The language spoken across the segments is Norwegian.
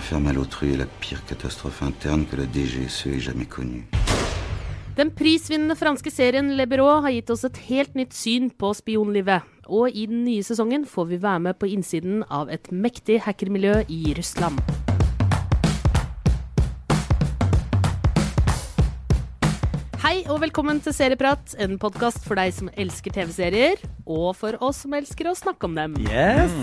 Faire mal autrui est la pire catastrophe interne que la DGSE ait jamais connue. Den prisvinnende franske serien Le Bureau har gitt oss et helt nytt syn på spionlivet. Og i den nye sesongen får vi være med på innsiden av et mektig hackermiljø i Russland. Hei og velkommen til Serieprat, en podkast for deg som elsker TV-serier, og for oss som elsker å snakke om dem. Yes!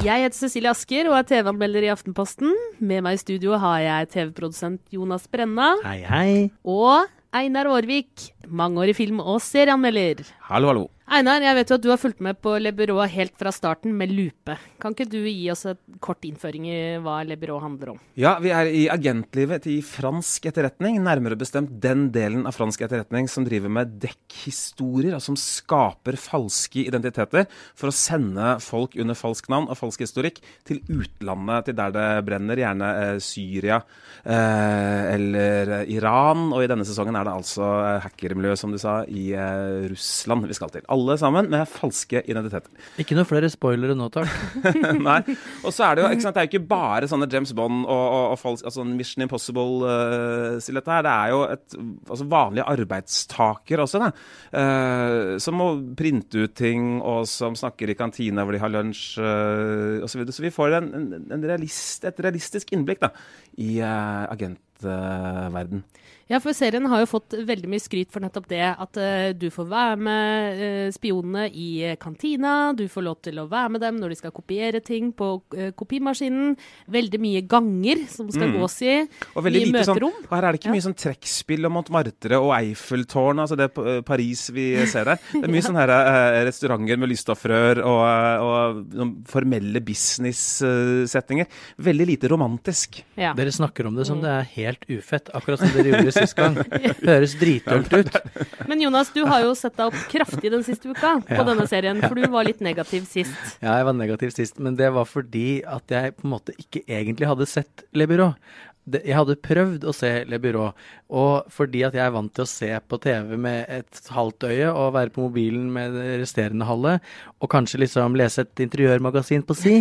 Jeg heter Cecilie Asker og er TV-anmelder i Aftenposten. Med meg i studio har jeg TV-produsent Jonas Brenna Hei, hei. og Einar Aarvik, mangeårig film- og serieanmelder. Hallo, hallo. Einar, jeg vet jo at du har fulgt med på Le Bureau helt fra starten med lupe. Kan ikke du gi oss et kort innføring i hva Le Bureau handler om? Ja, vi er i agentlivet til fransk etterretning, nærmere bestemt den delen av fransk etterretning som driver med dekkhistorier, og som skaper falske identiteter for å sende folk under falsk navn og falsk historikk til utlandet, til der det brenner, gjerne eh, Syria eh, eller Iran. Og i denne sesongen er det altså hackermiljøet, hackermiljø, som du sa, i eh, Russland vi skal til. Alle sammen med falske identiteter. Ikke noe flere spoilere nå, takk. Nei. Og så er det jo ikke sant, det er jo ikke bare sånne James Bond og, og, og falsk, altså Mission Impossible-stillhet her. Det er jo et altså vanlige arbeidstaker også, da. Uh, som må printe ut ting, og som snakker i kantina hvor de har lunsj uh, osv. Så, videre. så vi får en, en, en realist, et realistisk innblikk da, i uh, agentverden. Ja, for serien har jo fått veldig mye skryt for nettopp det. At uh, du får være med uh, spionene i eh, kantina, du får lov til å være med dem når de skal kopiere ting på uh, kopimaskinen. Veldig mye ganger som skal Mm. gås i. Og lite sånn, møterom. og her er det ikke Ja. mye sånn trekkspill om Montmartre og Eiffeltårn, altså det er Paris vi ser der. Det er mye sånne her, restauranter med lysstoffrør og, og sånn formelle business-setninger. Veldig lite romantisk. Ja. Dere snakker om det som det er helt ufett, akkurat som dere gjorde sist gang. Høres dritdølt ut. Men Jonas, du har jo sett deg opp kraftig den siste uka på Ja. denne serien, for du var litt negativ sist. Ja, jeg var negativ sist, men det var fordi at jeg på en måte ikke egentlig hadde sett Le Bureau. Jeg hadde prøvd å se Le Bureau, og fordi at jeg er vant til å se på TV med et halvt øye og være på mobilen med det resterende halve, og kanskje liksom lese et interiørmagasin på si,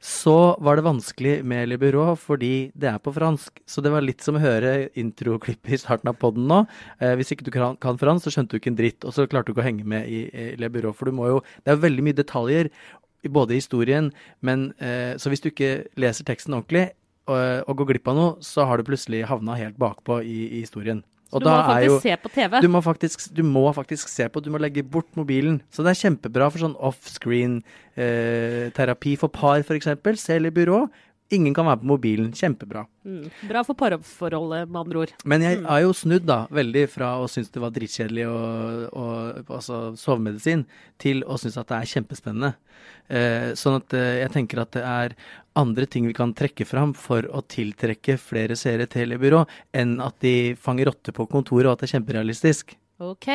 så var det vanskelig med Le Bureau fordi det er på fransk. Så det var litt som å høre introklippet i starten av podden nå. Eh, hvis ikke du kan, kan fransk, så skjønte du ikke en dritt, og så klarte du ikke å henge med i, i Le Bureau. For du må jo Det er veldig mye detaljer både i historien, men eh, Så hvis du ikke leser teksten ordentlig og, og går glipp av noe, så har du plutselig havna helt bakpå i, i historien. Og du må faktisk jo se på TV. du må, faktisk, du må faktisk se på, du må legge bort mobilen. Så det er kjempebra for sånn offscreen-terapi for par, f.eks. Selv i byrå. Ingen kan være på mobilen. Kjempebra. Mm. Bra for parforholdet, med andre ord. Men jeg har jo snudd da, veldig fra å synes det var dritkjedelig og, og altså sovemedisin, til å synes at det er kjempespennende. Eh, sånn at eh, jeg tenker at det er andre ting vi kan trekke fram for å tiltrekke flere seere til byrå, enn at de fanger rotter på kontoret og at det er kjemperealistisk. OK,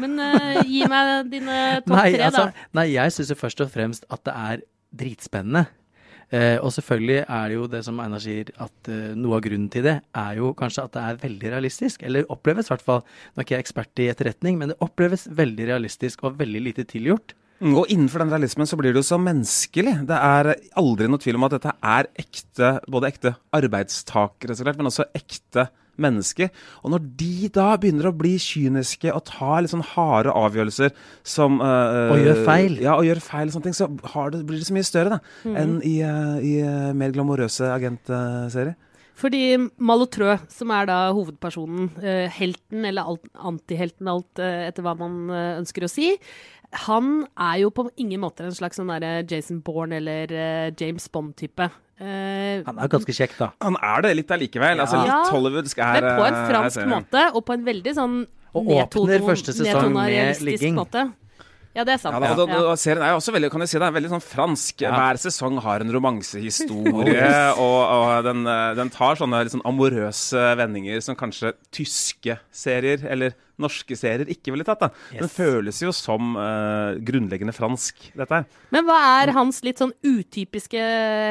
men eh, gi meg dine topp tre, altså, da. nei, jeg syns jo først og fremst at det er dritspennende. Eh, og selvfølgelig er det jo det som Einar sier, at eh, noe av grunnen til det er jo kanskje at det er veldig realistisk. Eller oppleves i hvert fall. Nå er ikke jeg ekspert i etterretning, men det oppleves veldig realistisk og veldig lite tilgjort. Mm, Og innenfor den realismen så blir det jo så menneskelig. Det er aldri noe tvil om at dette er ekte, både ekte arbeidstakere, men også ekte mennesker. Og når de da begynner å bli kyniske og ta litt sånn harde avgjørelser som uh, Og gjør feil. Ja, og gjør feil og sånne ting, så har det, blir det så mye større da, enn i, uh, i mer glamorøse agentserier. Fordi Malotrø, som er da hovedpersonen, uh, helten eller alt, antihelten, alt etter hva man ønsker å si, han er jo på ingen måte en slags sånn Jason Bourne eller James Bond-type. Eh, Han er ganske kjekk, da. Han er det litt allikevel. Altså Ja. litt hollywoodsk er men på en eh, fransk måte, og på en veldig sånn Og åpner første sesong med ligging. Måte. Ja, det er sant. Ja, da, da, da, Ja. serien er jo også veldig kan jeg si det er veldig sånn fransk. Ja. Hver sesong har en romansehistorie, og, og den, eh, den tar sånne litt sånn amorøse vendinger som kanskje tyske serier, eller norske serier, ikke ville tatt. da. Den Yes. føles jo som uh, grunnleggende fransk, dette her. Men hva er hans litt sånn utypiske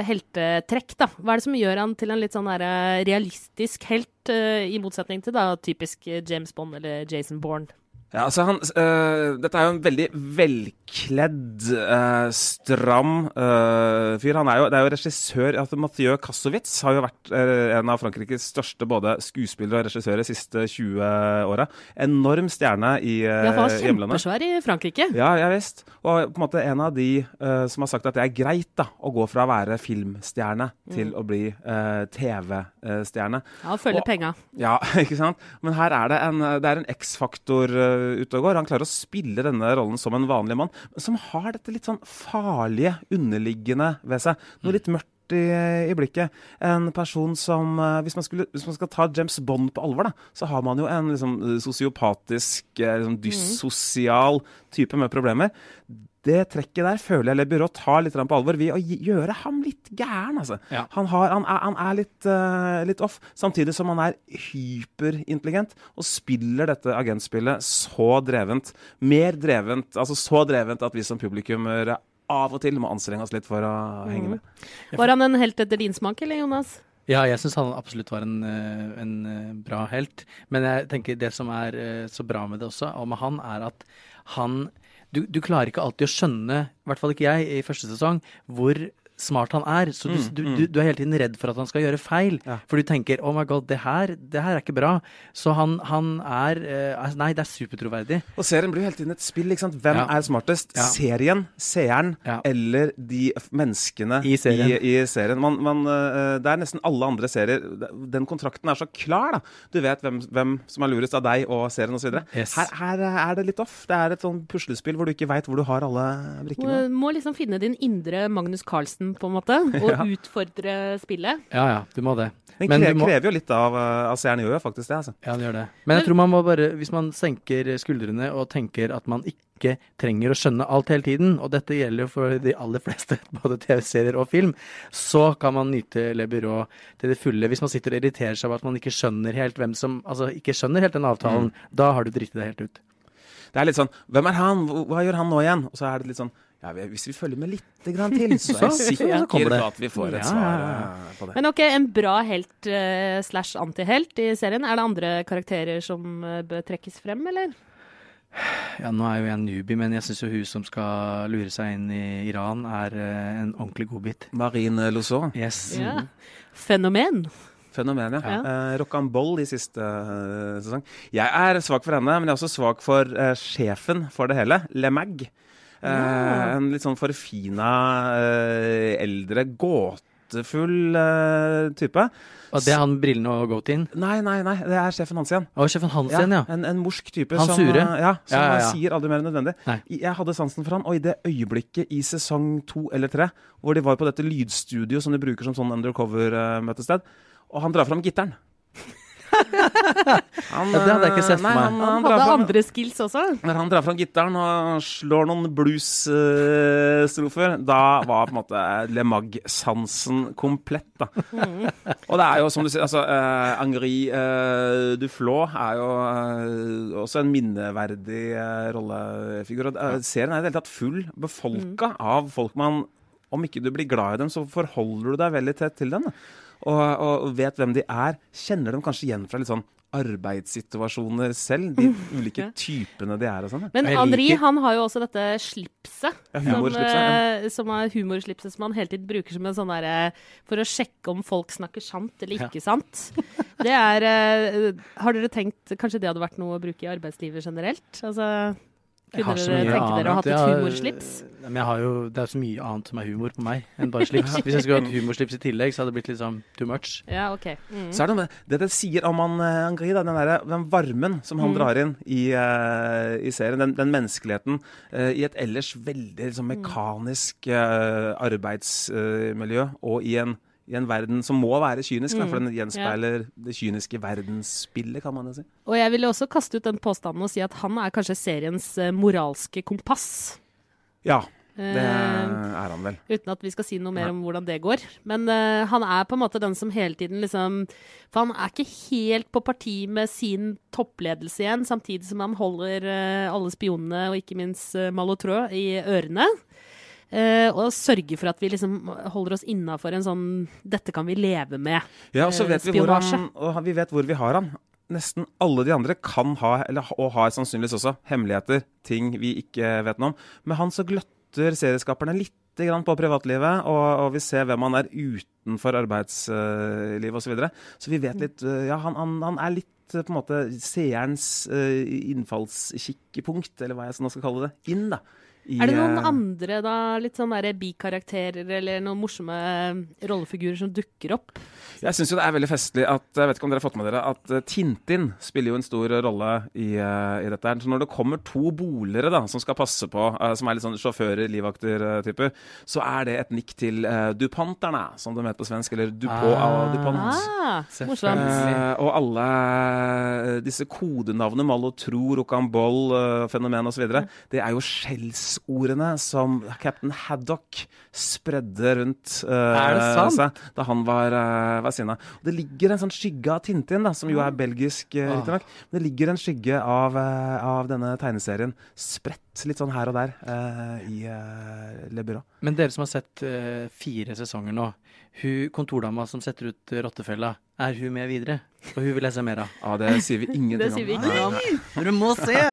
heltetrekk, da? Hva er det som gjør han til en litt sånn her, realistisk helt, uh, i motsetning til da typisk James Bond eller Jason Bourne? Ja, altså han, øh, Dette er jo en veldig velkledd, øh, stram øh, fyr. Han er jo, det er jo regissør altså Mathieu Kassowitz har jo vært en av Frankrikes største både skuespillere og regissører de siste 20 åra. Enorm stjerne i øh, Ja, for hjemlandet. kjempesvær i Frankrike. Ja, ja visst. Og på en måte en av de som har sagt at det er greit da, å gå fra å være filmstjerne til å bli TV-stjerne. Ja, og følge penga. Ja, ikke sant? Men her er det en, det er en X-faktor uh, ute og går. Han klarer å spille denne rollen som en vanlig mann, som har dette litt sånn farlige underliggende ved seg. Noe litt mørkt i, i blikket. En person som eh, hvis, man skulle, hvis man skal ta James Bond på alvor, da, så har man jo en liksom, sosiopatisk, eh, liksom, dyssosial type med problemer. Det trekket der føler jeg Le Byrå tar litt på alvor ved å gjøre ham litt gæren. altså. Ja. Han, har, han, er, han er litt, uh, litt off, samtidig som han er hyperintelligent og spiller dette agentspillet så drevent. Mer drevent, altså så drevent at vi som publikummere av og til må anstrenge oss litt for å henge med. Var han en helt etter din smak, eller Jonas? Ja, jeg syns han absolutt var en, eh, en eh, bra helt. Men jeg tenker det som er så bra med det også, og med han, er at han du, du klarer ikke alltid å skjønne, i hvert fall ikke jeg, i første sesong, hvor smart han er. Så du, du, du, du er hele tiden redd for at han skal gjøre feil. Ja. For du tenker 'oh my god, det her, det her er ikke bra'. Så han, han er altså, Nei, det er supertroverdig. Og serien blir jo hele tiden et spill. ikke sant? Hvem Ja. er smartest? Ja. Serien, seeren Ja. eller de menneskene I serien. I, i serien. Man, man, uh, det er nesten alle andre serier. Den kontrakten er så klar, da. Du vet hvem, hvem som er lurest av deg og serien osv. Yes. Her, her er det litt off. Det er et sånn puslespill hvor du ikke veit hvor du har alle brikkene. Du må liksom finne din indre Magnus Carlsen, på en måte, og utfordre spillet. Ja ja, du må det. Den Men krever, må- krever jo litt av, øh, av seeren, gjør jo faktisk det. altså. Ja, den gjør det. Men jeg tror man må bare, hvis man senker skuldrene og tenker at man ikke trenger å skjønne alt hele tiden, og dette gjelder jo for de aller fleste, både TV-serier og film, så kan man nyte Le Byrå til det fulle. Hvis man sitter og irriterer seg over at man ikke skjønner helt hvem som Altså ikke skjønner helt den avtalen, da har du driti deg helt ut. Det er litt sånn Hvem er han? Hva gjør han nå igjen? Og så er det litt sånn ja, Hvis vi følger med litt grann til, så er jeg sikker på at vi får et Ja, svar øh, på det. Men ok, en bra helt uh, slash antihelt i serien. Er det andre karakterer som uh, bør trekkes frem, eller? Ja, nå er jo jeg newbie, men jeg syns jo hun som skal lure seg inn i Iran, er uh, en ordentlig godbit. Marine Lousseau. Yes. Ja. Fenomen. Fenomen, ja. Ja. Eh, Rocambole i siste uh, sesong. Jeg er svak for henne, men jeg er også svak for uh, sjefen for det hele, Le Mag. Eh, Ja. En litt sånn forfina, eh, eldre, gåtefull uh, type. Og det er han brillene og goatien? Nei, nei, nei, det er sjefen hans igjen. Å, sjefen Hansen, ja. En, en morsk type Han som, sure? eh, ja, som Ja, ja, ja. sier aldri mer enn nødvendig. Nei. Jeg hadde sansen for han, og i det øyeblikket i sesong to eller tre, hvor de var på dette lydstudioet som de bruker som sånn undercover-møtested, og han drar fram gitaren. Han, Ja, det hadde jeg ikke sett for meg. Han, Han han, hadde fram, andre skills også. når han drar fram gitaren og slår noen blues-strofer, da var på en måte Le Mag-sansen komplett. Da. Og det er jo som du sier, altså uh, Angri uh, Duflo er jo uh, også en minneverdig eh, rollefigur. Eh, serien er i det hele tatt full, befolka av folk man Om ikke du blir glad i dem, så forholder du deg veldig tett til dem. Da. Og, og vet hvem de er. Kjenner dem kanskje igjen fra litt sånn arbeidssituasjoner selv. De ulike typene de er og sånn. Men Andri Henri han har jo også dette slipset. Ja, som, humorslipset, ja. eh, som er humorslipset som han hele tiden bruker som en sånn derre For å sjekke om folk snakker sant eller ikke sant. Det er eh, Har dere tenkt Kanskje det hadde vært noe å bruke i arbeidslivet generelt? Altså Kunne dere tenke dere å ha hatt et humorslips? Ja? Men jeg har jo, det er så mye annet som er humor på meg enn bare slips. Hvis jeg skulle hatt humorslips i tillegg, så hadde det blitt litt sånn too much. Ja, OK. Mm. Så er det med, det det sier om han eh, Angri, da, den, der, den varmen som han Mm. drar inn i, uh, i serien, den, den menneskeligheten uh, i et ellers veldig liksom, mekanisk uh, arbeidsmiljø, og i en, i en verden som må være kynisk, da, for Mm. den gjenspeiler det kyniske verdensspillet, kan man jo si. Og jeg ville også kaste ut den påstanden og si at han er kanskje seriens eh, moralske kompass. Ja, det Eh, er han vel. Uten at vi skal si noe mer om hvordan det går. Men uh, han er på en måte den som hele tiden liksom For han er ikke helt på parti med sin toppledelse igjen, samtidig som han holder uh, alle spionene, og ikke minst uh, Malotro, i ørene. Eh, og sørger for at vi liksom holder oss innafor en sånn 'dette kan vi leve med'-spionasje. Ja, og så eh, vet vi hvor han, og vi vet hvor vi har han. nesten alle de andre kan ha, eller, og har sannsynligvis også, hemmeligheter. Ting vi ikke vet noe om. Med han så gløtter serieskaperne litt grann på privatlivet, og, og, vi ser hvem han er utenfor arbeidslivet uh, osv. Så, videre. så vi vet litt uh, Ja, han, han, han, er litt uh, på en måte seerens uh, innfallskikkepunkt, eller hva jeg nå skal kalle det, inn, da. I, er det noen uh, andre da, litt sånn bikarakterer eller noen morsomme rollefigurer som dukker opp? Jeg syns jo det er veldig festlig at jeg vet ikke om dere har fått med dere, at uh, Tintin spiller jo en stor rolle i, uh, i dette. her. Så når det kommer to bolere da, som skal passe på, som er litt sånn sjåfører, livvakter-typer, så er det et nikk til Dupanterne, som de heter på svensk. Eller Dupont ah, à Dupont. Ah, morsomt. og alle disse kodenavnene, Malotro, Rocambole, Fenomen osv., det er jo skjells ordene som cap'n Haddock spredde rundt uh, seg da han var, uh, ved siden av. Det ligger en sånn skygge av Tintin, da, som jo er belgisk, uh, riktignok. Det ligger en skygge av, uh, av, denne tegneserien spredt litt sånn her og der uh, i uh, Le Bureau. Men dere som har sett fire sesonger nå, hun kontordama som setter ut rottefella, er hun med videre? Og hun vil jeg se mer av. Ja, det sier vi ingenting det sier vi ikke om. Dere må se!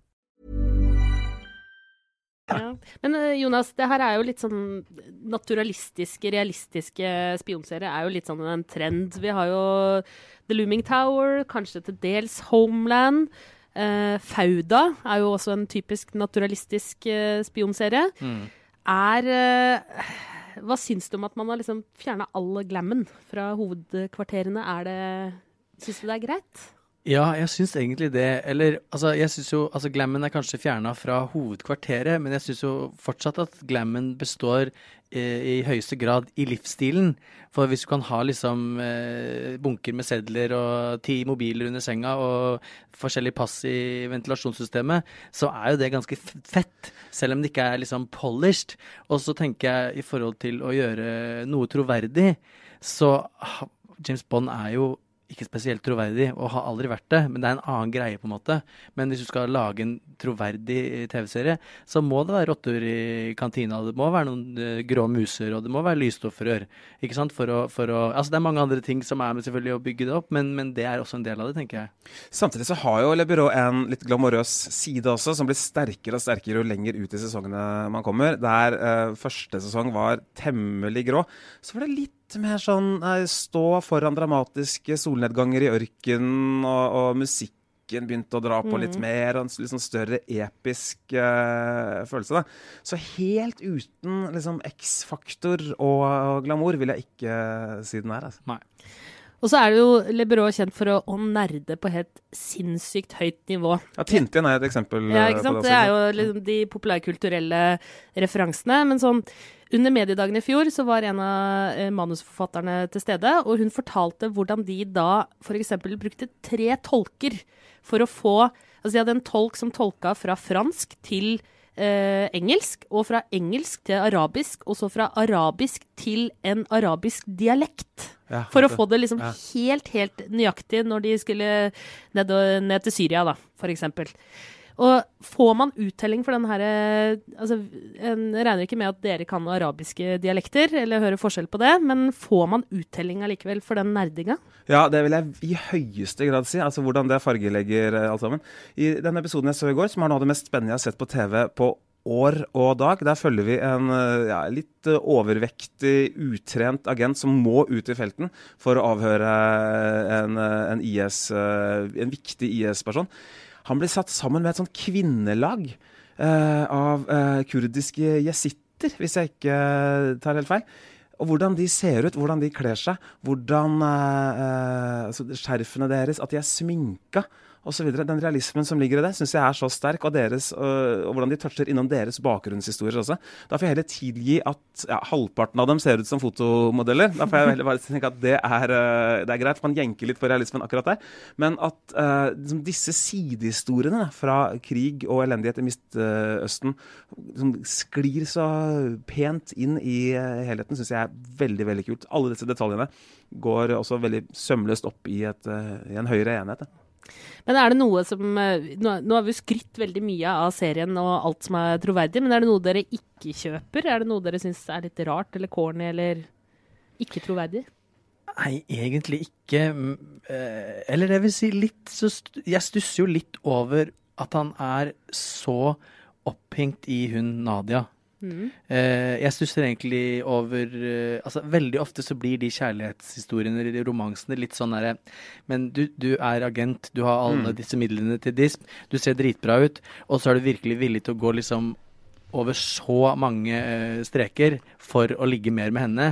Ja. Men eh, Jonas, det her er jo litt sånn naturalistiske, realistiske spionserier. er jo litt sånn en trend. Vi har jo The Looming Tower, kanskje til dels Homeland. Uh, Fauda er jo også en typisk naturalistisk uh, spionserie. Mm. Er uh, Hva syns du om at man har liksom fjerna all glammen fra hovedkvarterene? Er det Syns du det er greit? Ja, jeg syns egentlig det. Eller altså, jeg syns jo Altså, glammen er kanskje fjerna fra hovedkvarteret, men jeg syns jo fortsatt at glammen består eh, i høyeste grad i livsstilen. For hvis du kan ha liksom eh, bunker med sedler og ti mobiler under senga og forskjellig pass i ventilasjonssystemet, så er jo det ganske fett. Selv om det ikke er liksom polished. Og så tenker jeg i forhold til å gjøre noe troverdig, så James Bond er jo ikke spesielt troverdig, og har aldri vært det. Men det er en annen greie, på en måte. Men hvis du skal lage en troverdig TV-serie, så må det være rotter i kantina, det må være noen uh, grå muser, og det må være lysstoffrør. Ikke sant? For å, for å, altså det er mange andre ting som er med selvfølgelig å bygge det opp, men, men, det er også en del av det, tenker jeg. Samtidig så har jo Le Byrå en litt glamorøs side også, som blir sterkere og sterkere jo lenger ut i sesongene man kommer. Der uh, første sesong var temmelig grå, så var det litt mer sånn nei, stå foran dramatiske solnedganger i ørkenen, og, og musikken begynte å dra på litt mm. mer, og en litt sånn større episk uh, følelse. Da. Så helt uten liksom X-faktor og, og, glamour vil jeg ikke si den er. Altså. Nei. Og så er det jo Leberot kjent for å, å nerde på helt sinnssykt høyt nivå. Ja, Tintin er et eksempel Ja, eh, ikke sant? det. Det er jo liksom de populærkulturelle referansene. Men sånn under mediedagene i fjor så var en av eh, manusforfatterne til stede, og hun fortalte hvordan de da f.eks. brukte tre tolker for å få Altså de hadde en tolk som tolka fra fransk til eh, engelsk, og fra engelsk til arabisk, og så fra arabisk til en arabisk dialekt. Ja, For å få det liksom ja. helt, helt nøyaktig når de skulle ned, ned til Syria, da, for eksempel. Og får man uttelling for den her eh, altså, En regner ikke med at dere kan arabiske dialekter, eller hører forskjell på det, men får man uttelling allikevel for den nerdinga? Ja, det vil jeg i høyeste grad si. Altså hvordan det fargelegger eh, alt sammen. I den episoden jeg så i går, som er noe av det mest spennende jeg har sett på TV på år og dag, der følger vi en eh, ja, litt overvektig, utrent agent som må ut i felten for å avhøre en, en, IS, en viktig IS-person. Han blir satt sammen med et sånt kvinnelag eh, av eh, kurdiske jesitter, hvis jeg ikke eh, tar helt feil. Og hvordan de ser ut, hvordan de kler seg, hvordan eh, eh, altså skjerfene deres, at de er sminka osv. Den realismen som ligger i det, syns jeg er så sterk, og, deres, og, og hvordan de toucher innom deres bakgrunnshistorier også. Da får jeg heller tilgi at ja, halvparten av dem ser ut som fotomodeller. Da får jeg heller bare tenke at det er, eh, det er greit. Man jenker litt på realismen akkurat der. Men at eh, liksom disse sidehistoriene fra krig og elendighet i Midtøsten som sklir så pent inn i eh, helheten, syns jeg er veldig veldig kult. Alle disse detaljene går også veldig sømløst opp i, et, eh, i en høyere enhet. da. Men er det noe som eh, Nå, har vi skrytt veldig mye av serien og alt som er troverdig, men er det noe dere ikke kjøper? Er det noe dere syns er litt rart eller corny eller ikke troverdig? Nei, egentlig ikke. Eh, Eller jeg vil si litt så Jeg stusser jo litt over at han er så opphengt i hun Nadia. Eh, jeg stusser egentlig over eh, Altså, veldig ofte så blir de kjærlighetshistoriene, eller romansene, litt sånn derre Men du, du er agent, du har alle disse midlene til DISP, du ser dritbra ut, og så er du virkelig villig til å gå liksom over så mange eh, streker for å ligge mer med henne,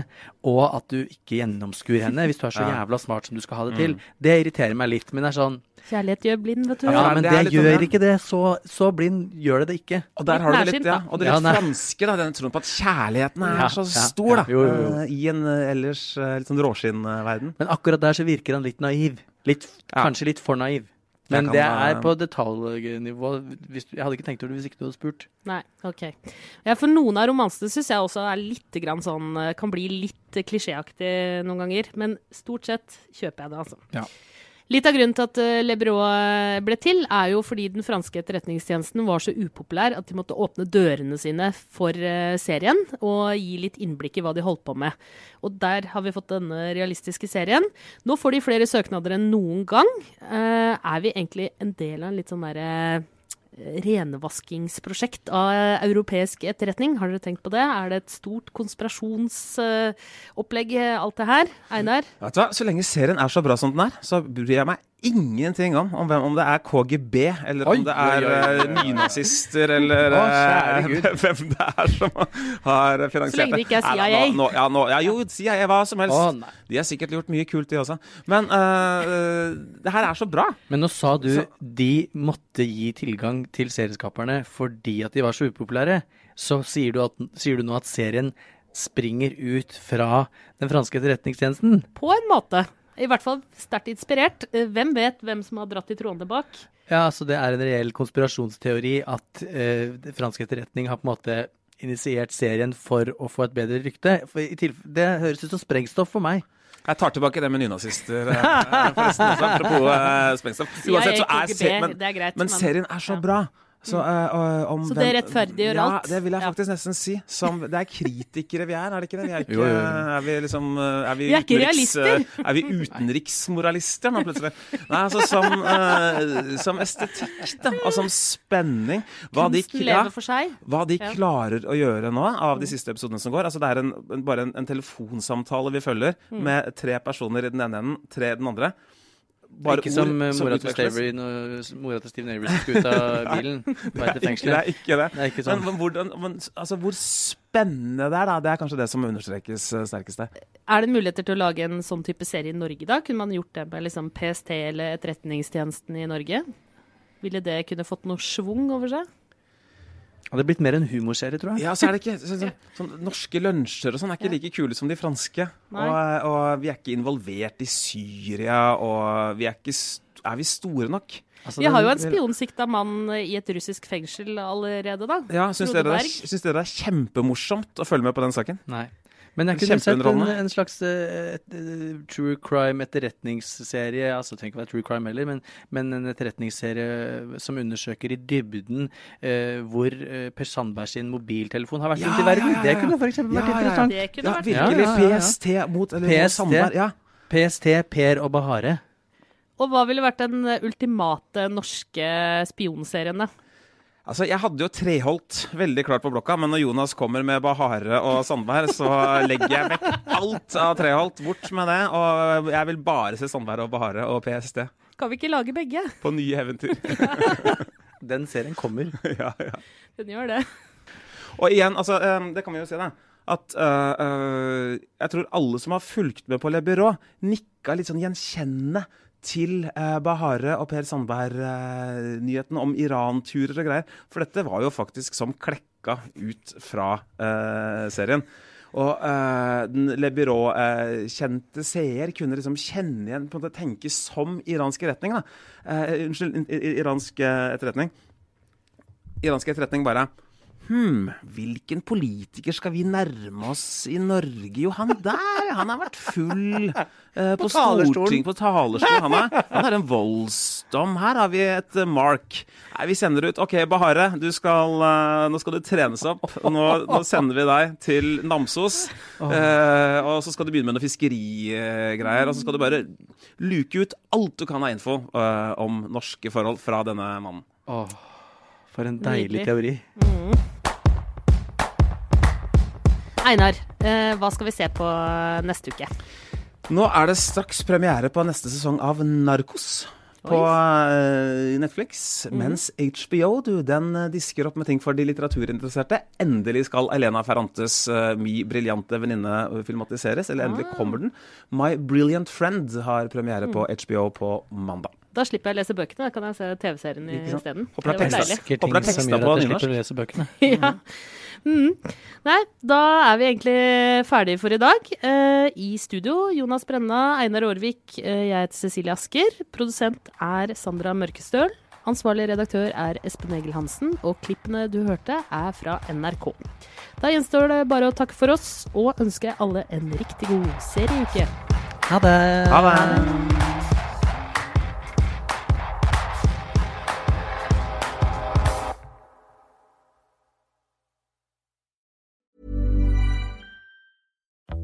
og at du ikke gjennomskuer henne hvis du er så jævla smart som du skal ha det til. Det irriterer meg litt, men det er sånn Kjærlighet gjør blind, vet du. Ja, men det det, sånn, gjør ja. ikke det. Så, så blind gjør det det ikke. Og der har du det litt, ja, og det litt ja, franske, da, den troen på at kjærligheten er Ja, så stor, da. ja, jo, jo, jo. eh, I en eh, ellers litt sånn råskinnverden. Men akkurat der så virker han litt naiv. Litt, Ja. Kanskje litt for naiv. Men kan det er på detaljnivå. Hvis du, jeg hadde ikke tenkt over det hvis ikke du hadde spurt. Nei, ok. Ja, for noen av romansene syns jeg også er litt grann sånn eh, Kan bli litt eh, klisjéaktig noen ganger. Men stort sett kjøper jeg det, altså. Ja. Litt av grunnen til at Le Lebrot ble til, er jo fordi den franske etterretningstjenesten var så upopulær at de måtte åpne dørene sine for eh, serien og gi litt innblikk i hva de holdt på med. Og der har vi fått denne realistiske serien. Nå får de flere søknader enn noen gang. Eh, er vi egentlig en del av en litt sånn derre renvaskingsprosjekt av eh, europeisk etterretning. Har dere tenkt på det? Er det et stort konspirasjonsopplegg, alt det her? Einar? Vet du hva, Så lenge serien er så bra som den er, så bryr jeg meg ingenting om om, hvem, om det er KGB, eller Oi, om det er oi, eh, nynazister, eller Å, eh, hvem det er som har finansiert det. Så lenge det ikke er Nei, CIA. Nå, nå, ja, nå, ja, jo, CIA, hva som helst. Å, de har sikkert gjort mye kult, de også. Men uh, det her er så bra. Men nå sa du Så- de måtte gi tilgang til serieskaperne fordi at de var så upopulære. Så sier du, at, sier du nå at serien springer ut fra den franske etterretningstjenesten? På en måte. I hvert fall sterkt inspirert. Eh, Hvem vet hvem som har dratt i trådene bak? Ja, så det er en reell konspirasjonsteori at eh, fransk etterretning har på en måte initiert serien for å få et bedre rykte. For i det høres ut som sprengstoff for meg. Jeg tar tilbake det med nynazister. eh, forresten også, Apropos uh, sprengstoff. Uansett så er er greit, Men men- serien er så ja. bra. Så, eh, og- om Så det rettferdiggjør ja, alt? det vil jeg Ja. faktisk nesten si. Som, det er kritikere vi er, er det ikke det? Vi er, ikke, Jo, jo, jo. er vi liksom eh, Er vi, Vi er ikke realister. eh, Er vi utenriksmoralister nå plutselig? Nei, altså som, eh, som estetikk, da. Og som spenning. Hva de, ja, for seg. hva de klarer å gjøre nå, av de siste episodene som går. Altså Det er en, en, bare en, en telefonsamtale vi følger, Mm. med tre personer i den ene enden, tre i den andre. Bare ikke som eh, ord som mora til utveksles. Slavery når mora til Steve Navy skulle ut av bilen på vei til Det er ikke det. Det er ikke sånn. Men, men hvordan, men, altså, hvor spennende det er, da, det er kanskje det som understrekes eh, sterkest der. Er det muligheter til å lage en sånn type serie i Norge da? Kunne man gjort det med liksom PST eller Etterretningstjenesten i Norge? Ville det kunne fått noe schwung over seg? Hadde blitt mer en humorserie, tror jeg. Ja, så er det ikke så, så, så, Norske lunsjer og sånn er ikke like kule som de franske. Og, og vi er ikke involvert i Syria, og vi er ikke Er vi store nok? Altså, Vi har jo en spionsikta mann i et russisk fengsel allerede, da. Ja, Syns dere, det er- syns dere det er kjempemorsomt å følge med på den saken? Nei. Men jeg kunne sett en, en slags eh, et, eh, true crime etterretningsserie. Altså, det trenger ikke være true crime heller, men, men en etterretningsserie som undersøker i dybden eh, hvor eh, Per Sandberg sin mobiltelefon har vært Ja, rundt i verden. ja, ja, Det kunne f.eks. vært Ja, ja, ja. interessant. Det kunne Ja, vært virkelig. Ja, ja, ja, ja. PST mot eller PST. Sandberg. Ja. PST, Per og Bahare. Og hva ville vært den eh, ultimate norske spionserien, da? Altså, Jeg hadde jo Treholt veldig klart på blokka, men når Jonas kommer med Bahare og Sandberg, så legger jeg vekk alt av Treholt. Bort med det. Og jeg vil bare se Sandberg og Bahare og PST Kan vi ikke lage begge? på nye eventyr. Den serien kommer. ja, ja. Den gjør det. Og igjen, altså, eh, det kan vi jo se, da. At uh, uh, jeg tror alle som har fulgt med på Le Byrå, nikka litt sånn gjenkjennende til eh, Bahare og Per Sandberg-nyheten om Iran-turer og greier. For dette var jo faktisk som klekka ut fra eh, serien. Og eh, den Le Byrå-kjente seer kunne liksom kjenne igjen, på en måte tenke som iransk etterretning. da. Eh, unnskyld, iransk eh, etterretning. Iransk etterretning bare Hm, hvilken politiker skal vi nærme oss i Norge? Jo, han der, han har vært full eh, på, på storting, på talerstolen. Han, er, han har en voldsdom. Her har vi et eh, mark. Nei, vi sender ut OK, Bahare, du skal, eh, nå skal du trenes opp. Nå, nå sender vi deg til Namsos. Eh, og så skal du begynne med noen fiskerigreier. Og så skal du bare luke ut alt du kan av info eh, om norske forhold fra denne mannen. Åh, for en deilig Nydelig. teori. Einar, eh, hva skal vi se på neste uke? Nå er det straks premiere på neste sesong av Narkos. På eh, Netflix. Mens HBO du, den eh, disker opp med ting for de litteraturinteresserte. Endelig skal Elena Ferrantes uh, Mi briljante venninne eh, filmatiseres. Eller endelig kommer den. My Brilliant Friend har premiere på HBO på mandag. Da slipper jeg å lese bøkene, da kan jeg se TV-serien isteden. Håper det er Det var tekst. Håper det er ting som tekster gjør på at jeg nynorsk. slipper å lese bøkene. Ja. Mm. Nei, da er vi egentlig ferdige for i dag. Uh, I studio Jonas Brenna, Einar Aarvik, uh, jeg heter Cecilie Asker. Produsent er Sandra Mørkestøl. Ansvarlig redaktør er Espen Egil Hansen, og klippene du hørte er fra NRK. Da gjenstår det bare å takke for oss, og ønske alle en riktig god serieuke. Ha det! Ha det!